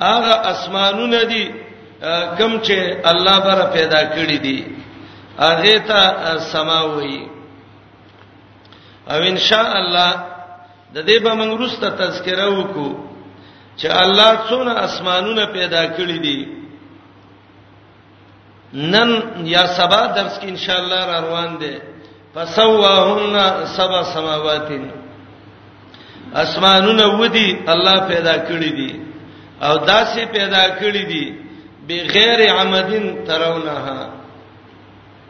هغه اسمانونه دي کم چې الله بره پیدا کړی دي هغه ته سما وایي او ان شاء الله د دې به موږ روسته تذکره وکړو چې الله څونه اسمانونه پیدا کړی دي نن یا سبا درس کې ان شاء الله را روان دي فسواهن سبع سماوات اسمانونه ودی الله پیدا کړی دي او داسې پیدا کړی دي بغیر عمدن ترونها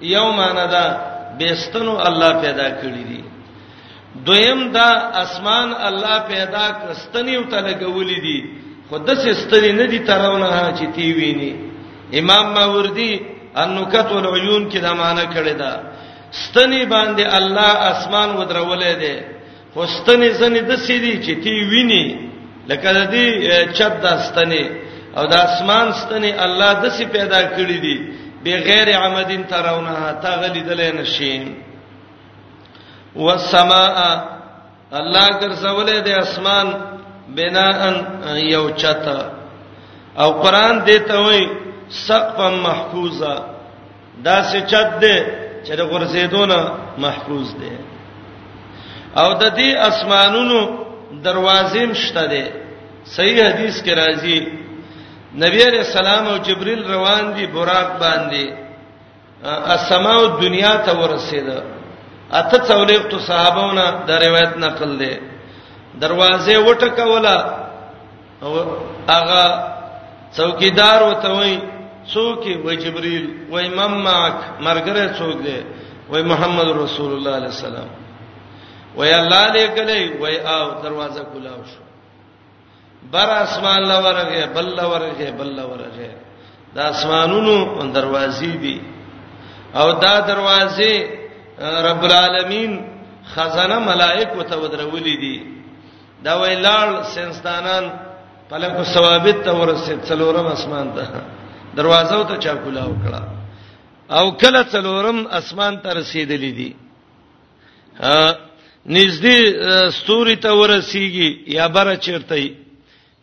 یو معنا دا بیستنو الله پیدا کړی دي دویم دا اسمان الله پیدا کستنی او تلګولې دي خود څه ستنی نه دي ترونه چې تی ویني امام ماوردی انکت العیون کې دا معنا کړی دا ستنی باندې الله اسمان ودرولې ده خوستنې زنې د سیدی چې تی ویني لکه د دې چت داستنې او د اسمان ستنې الله د سې پیدا کړې دي بغیر عمدین ترونه تا غلی دلې نشین والسماء الله ګرځولې د اسمان بناء یو چت او قران دې ته وایي سقف محفوظه دا سچت دی چې د غرزیدونه محفوظ دی او د دې اسمانونو دروازې مشته دی صحیح حدیث کې راځي نبی علیہ السلام او جبريل روان دي براق باندې السماء دنیا ته ورسېده اته څولېختو صحابهونه د روایت نقل دي دروازه وټکوله او هغه څوکیدار وته وای څوک و جبريل و امام ماک مرګره څوک دی و محمد رسول الله عليه السلام و یا الله دې کله و او دروازه کولاو شو بر اسمان لا ورغه بل لا ورغه بل لا ورغه د اسمانونو دروازې دي او دا دروازې رب العالمین خزانه ملائکه ته ودرولې دي دا ویلال سنستانان پلکو ثوابت ته ورسید څلورم اسمان ته دروازه ته چا کولا وکړه او کله څلورم اسمان ته رسیدلې دي نږدې ستوري ته ورسیږي یا بر چیرته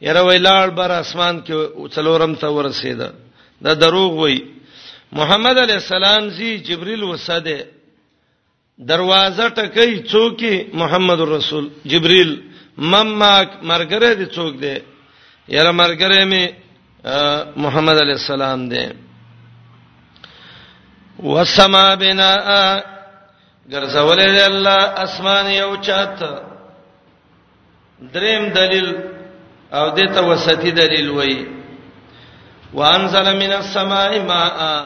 یره ویلال بر اسمان کې څلورم ته ورسیده دا دروغ وای محمد علی السلام زی جبريل وساده دروازه ټکای څوک محمد رسول جبريل مماک مرګره دي څوک دی یاره مرګره می محمد علی السلام دی والسما بنا ګرځولې دی الله اسمان یو چات دریم دلیل او دته وستی دلیل وای وانزل من السماء ماء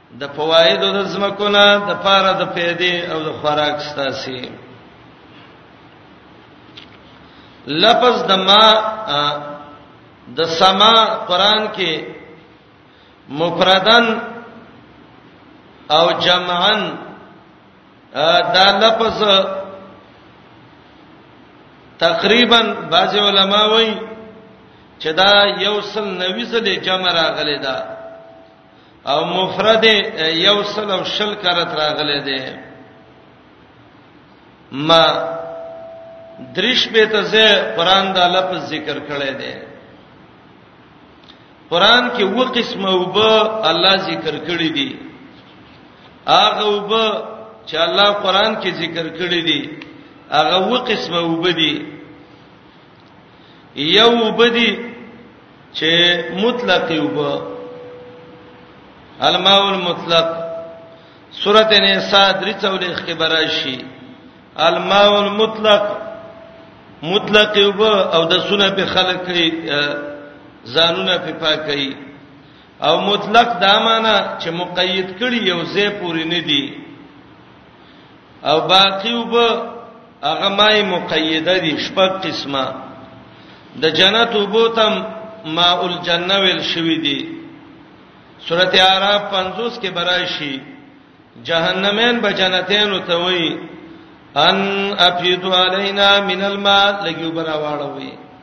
د فوایدو د زمکونه د پاره د پیدې او د خوراک ستاسي لفظ د ما د سما قران کې مفردن او جمعن دا لفظ تقریبا بعض علما وایي چې دا یو سل نوي زله جمع راغلي ده او مفرد یو سل او شل کرت راغله ده ما درش به ته زه قران دا لفظ ذکر کړی دی قران کې و قسمه وب الله ذکر کړی دی هغه وب چې الله قران کې ذکر کړی دی هغه و قسمه وب دی یو بدی چې مطلق یو په الماء المطلق سورته نساء درې څولې خبره شي الماء المطلق مطلق یو او د سونه په خلق کې ځانونه په پاکي او مطلق دا معنی چې مقید کړي یو ځای پوری نه دی او باقی وب هغه مای مقیده دي شپږ قسمه د جنت وبوتم ماء الجنه ویل شوی دي سورته اعراف 50 کې برایشي جهنمین به جنتین ته وایي ان افیدو علینا من الماء لګیو برا واړوي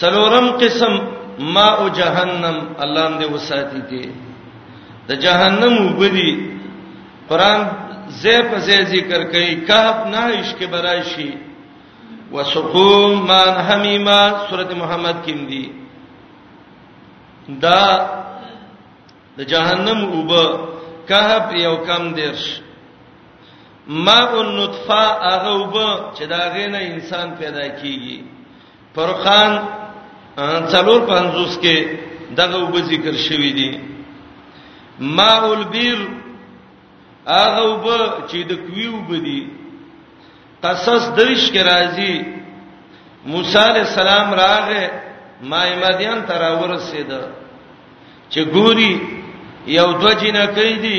څلورم قسم ماء جهنم الله دې وساتي دي د جهنم وبدي قران زې په زې ذکر کوي کهف نه عشق براشي وسقوم مان حمیما سورۃ محمد کې دي دا د جهنم وب کهف یو کم دیرش ماء النطفه هغه وب چې دا غینه انسان پیدا کیږي فرقان څلور پنځوس کې دغه وب ذکر شوی دی ماء البير هغه وب چې د کوي وب دی قصص درش کې راځي موسی عليه السلام راغه ما مدین تر ورسېده چې ګوري یو دوجینه کوي دي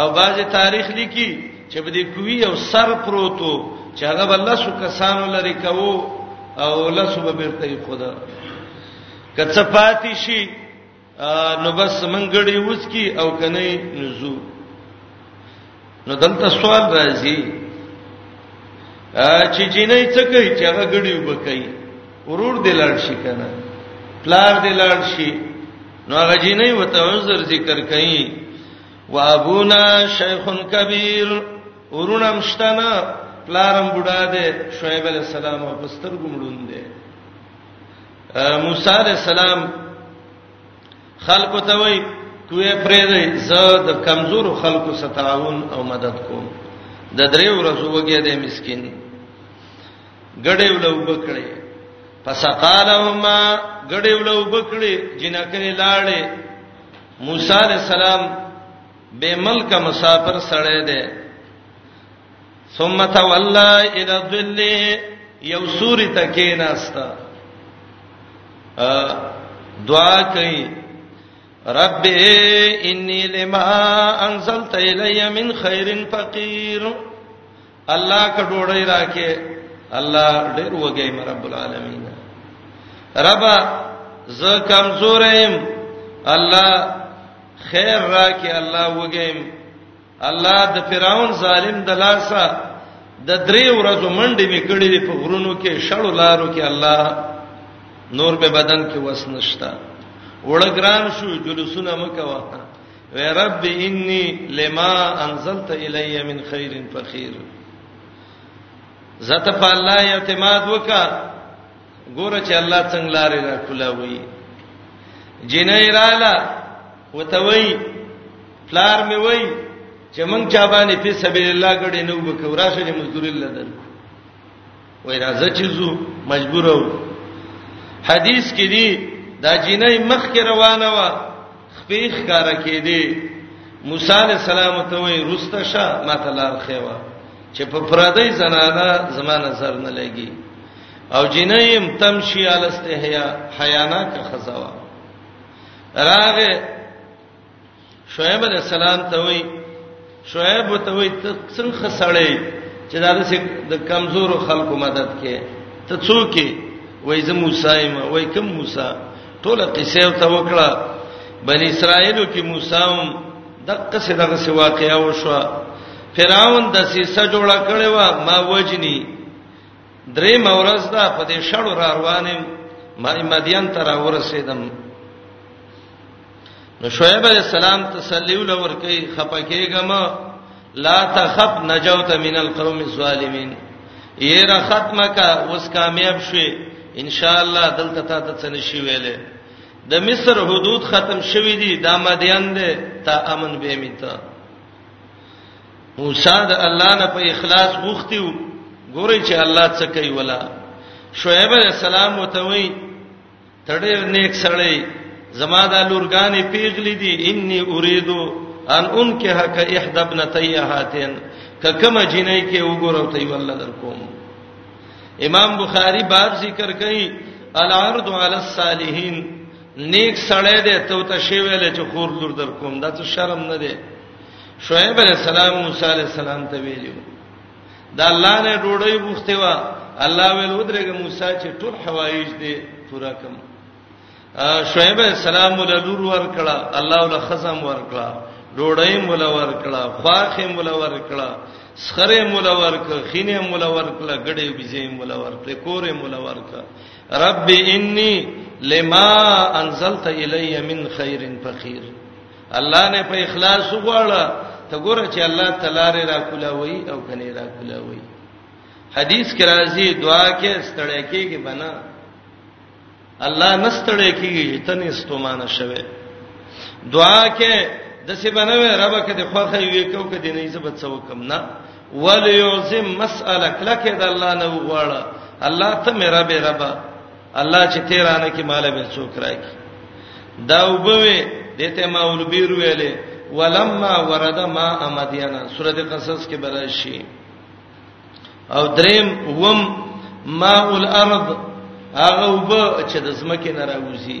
او باز تاریخ لیکي چې په دې کوي یو سر پروتو چې هغه بل لاسو کسانو لري کوو او لاسو به بیرته یې خدا کڅ پاتې شي نو بس منګړی وس کی او کنه نزو نو دلته سوال راځي چې جنې څه کوي چې هغه ګړیو بکای ورور دې لاړ شي کنه پلار دې لاړ شي نو هغه جنې وته عذر ذکر کړي وابونا شیخ کبیر ورونم شتنه پلارم بوډا دی شعیب علی السلام او پستر ګمړون دی موسی علی السلام خلق ته وای کوې پرې دی زه د کمزور خلکو ستاون او مدد کوم د درې ورځو وګیا دی مسکین ګډې ول وبکړې فسقالهما ګډې ول وبکړې جنکه لاړې موسی علی السلام به ملک مسافر سره ده ثم تولى الى الظل یو سوري تکیناستا دعا کوي رب انی لما انزلت الی من خیر فقیر الله کا ډوړی راکې الله ډېر وګیم رب العالمین رب ز کمزورم الله خیر راکې الله وګیم الله د فرعون ظالم د لاسه د درې ورځو منډې می کړې په غرونو کې شړو لارو کې الله نور به بدن کې وس نشتا وړګران شو جلوسونه مکوا وی رب انی لما انزلت الی من خیر فخیر زته په الله اعتماد وکا ګوره چې الله څنګه لارې را کولاوي جنې رااله وتوي پلار می وای چې مونږ چا باندې په سبیل الله غړې نو وکړو راشه مزدوري لدل وای راځه چې زو مجبور و حدیث کې دی دا جینۍ مخ کې روانه و خپې ښکار کې دی موسی علی السلام ته وای رسته شه ماته لار خېوا چې په پردی زنانه زما نظر نه لګي او جینۍ هم تمشي السته حیا حیانا کا خزاوا راغه شعیب علی السلام ته وی شعیب ته وی ته څنګه خسړې چې دا د کمزور خلکو مدد کې ته څوک وای زه موسی ما وای کوم موسی ټوله قصه ته وکړه بنی اسرائیلو کې موسی هم دغه څه دغه څه واقعیا وشو فرعون د سیسه جوړه کړې و ما وجنی درې مورز دا په دې شړو را روانم ما مدین تر ورسېدم نو شعیب علی السلام تسلی ولور کوي خپکیګم لا تخف نجوت من القوم الظالمین یره ختمه کا اوس کامیاب شوي ان شاء الله دلته تا ته څه نشي ویلې د مصر حدود ختم شوي دي د مدین ده تا امن به میته موسی د الله نه په اخلاص غوښتیو ګوري چې الله څه کوي ولا شعیب علیہ السلام وتوي تړیر نیک سړی زما د لورګانې پیغلی دي انی اریدو ان انکه حق احد ابنتی هاتین ککما جنې کې وګورو ته یو الله در کوم امام بخاری باب ذکر کوي العرض علی الصالحین نیک سړی دی ته ته شی ویل چې خور لور در کوم دا څه شرم نه دی شعیب علیہ السلام موسی علیہ السلام ته ویلو دا الله نه ډوړی غوښته و الله ویل ودرګه موسی چې ټول حوایج دې پورا کم شعیب السلام ول لور ور کړه الله ول خزم ور کړه ډوړی مول ور کړه خواخه مول ور کړه سخره مول ور کړه خینه مول ور کړه ګډې بيزې مول ور کړه کورې مول ور کړه رب انی لما انزلت الی من خیر فقیر الله نه په اخلاص وغواړه ته ګوره چې الله تعالی را کولاوي او کني را کولاوي حدیث کې راځي دعا کې ستړی کېږي بنا الله نستړی کېږي چې تنه استومانه شوه دعا کې د څه بنوي رب کې د خوخه وی کو کې د نه یې سبت سو کم نه وليعظم مسألك لك د الله نه وغواړه الله ته مې رب رب الله چې تیرانه کې مال به څوک راکی دا وبوي دته ما ولبیر ویلې ولما ورد ما امدینا سورته قصص کې براشي او دریم وم ماء الارض هغه وب چې د زمکه نه راوځي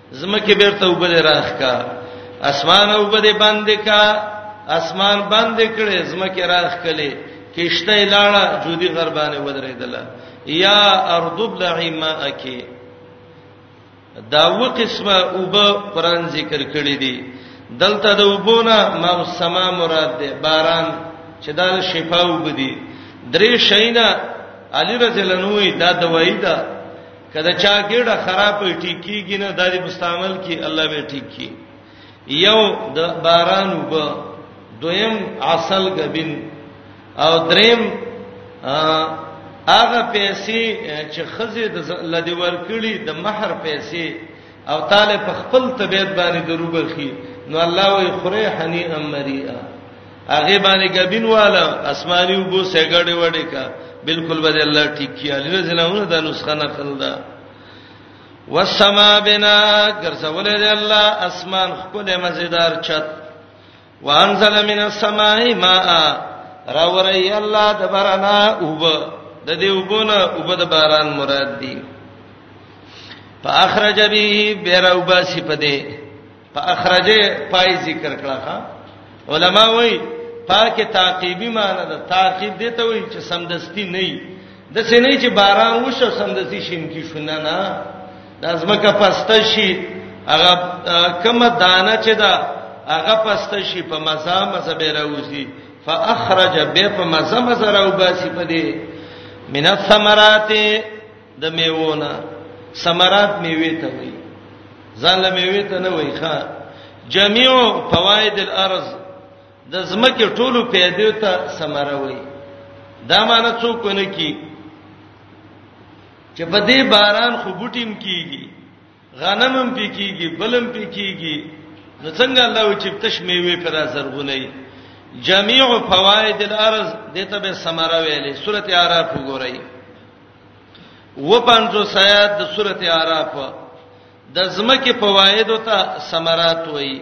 زمکه بیرته وبد راخ کا اسمان وبد بند کا اسمان بند کړي زمکه راخ کړي کشته لاړه جودي غربانه ودرېدله یا ارض بلعی ماءک دا و قسمه وب قران ذکر کړی دی دلته د وبونه ما سما مراد ده باران چې دا شفا وبدي درې شینا علی رضی الله عنه دا دوايي ده کله چا ګډه خراب ټیکیږي نه دادی مستعمل کی الله به ټیکی یو د باران وب دویم عسل غبین او دریم هغه پیسې چې خزه د لدی ورکړي د مہر پیسې او تعالی په خپل طبيعت باندې دروبخي نو الله وي خره حني امريا هغه باندې غبین والا اسماني وبو سګړې وړې کا بالکل به الله ټیک کیا علی رضی الله عنه دا نسخه نقل ده والسما بنا ګرځولې الله اسمان خپل مزیدار چت وانزل من السماء ماء راوري الله د بارنا وب د دې وبونه وب د باران مراد دی فاخرج به بیروبا سپده فاخرج پای ذکر کړه علما وای پاکه تعقیبی معنی ده تعقیب دته وای چې سمدستی نه د سینې چې باران وشو سمدسي شین کی شونه نه د ازمکه پسته شي هغه کومه دانه چې دا هغه پسته شي په مزه مزه به راوځي فاخرج به په مزه مزه راوباسي په دې من الثمرات د میوونه ثمرات میوه ته وي ځان له میوه ته نه وي ښا جميع فواید الارض د زمکه ټولو پیدو ته ثمره وای دا معنی څوک نه کی چې په دې باران خو بوټیم کیږي غنمم پی کیږي بلم پی کیږي نو څنګه الله و چې تش میوه پر زرغونی جميع فواید الارض دته به ثمره ویلې سورته اعراف وګورئ و پنځو سیات د سورته اعراف د زمکه فواید او ته ثمرات وایي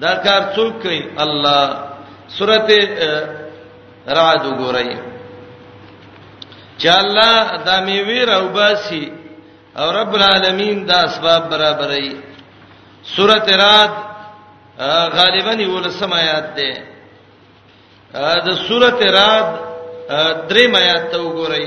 دا کار څوک کوي الله سورته رعد وګورئ چې الله دا میوه راوباسي او رب العالمین دا اسباب برابرای سورته رعد غالبا ولسم آیات ده د سورته رعد درې آیات ته وګورئ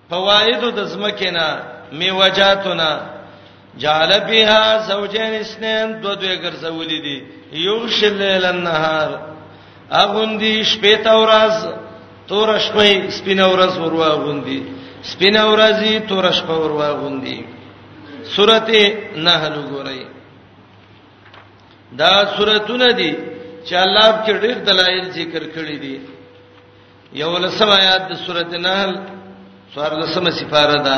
فوائد د زمکینا میوجاتنا جعل بها زوجین اسنین دو دوی ګرځولې دي یغش الليل النهار اغوندي شپې تا ورځ تور شپې سپینه ورځ وروا غوندي سپینه ورځي تور شپه وروا غوندي سورته نحل ګورئ دا سورتونه دي چې الله په ډېر دلایل ذکر کړی دي یو لسم آیات د سورته نحل سوار لسمه سپاره ده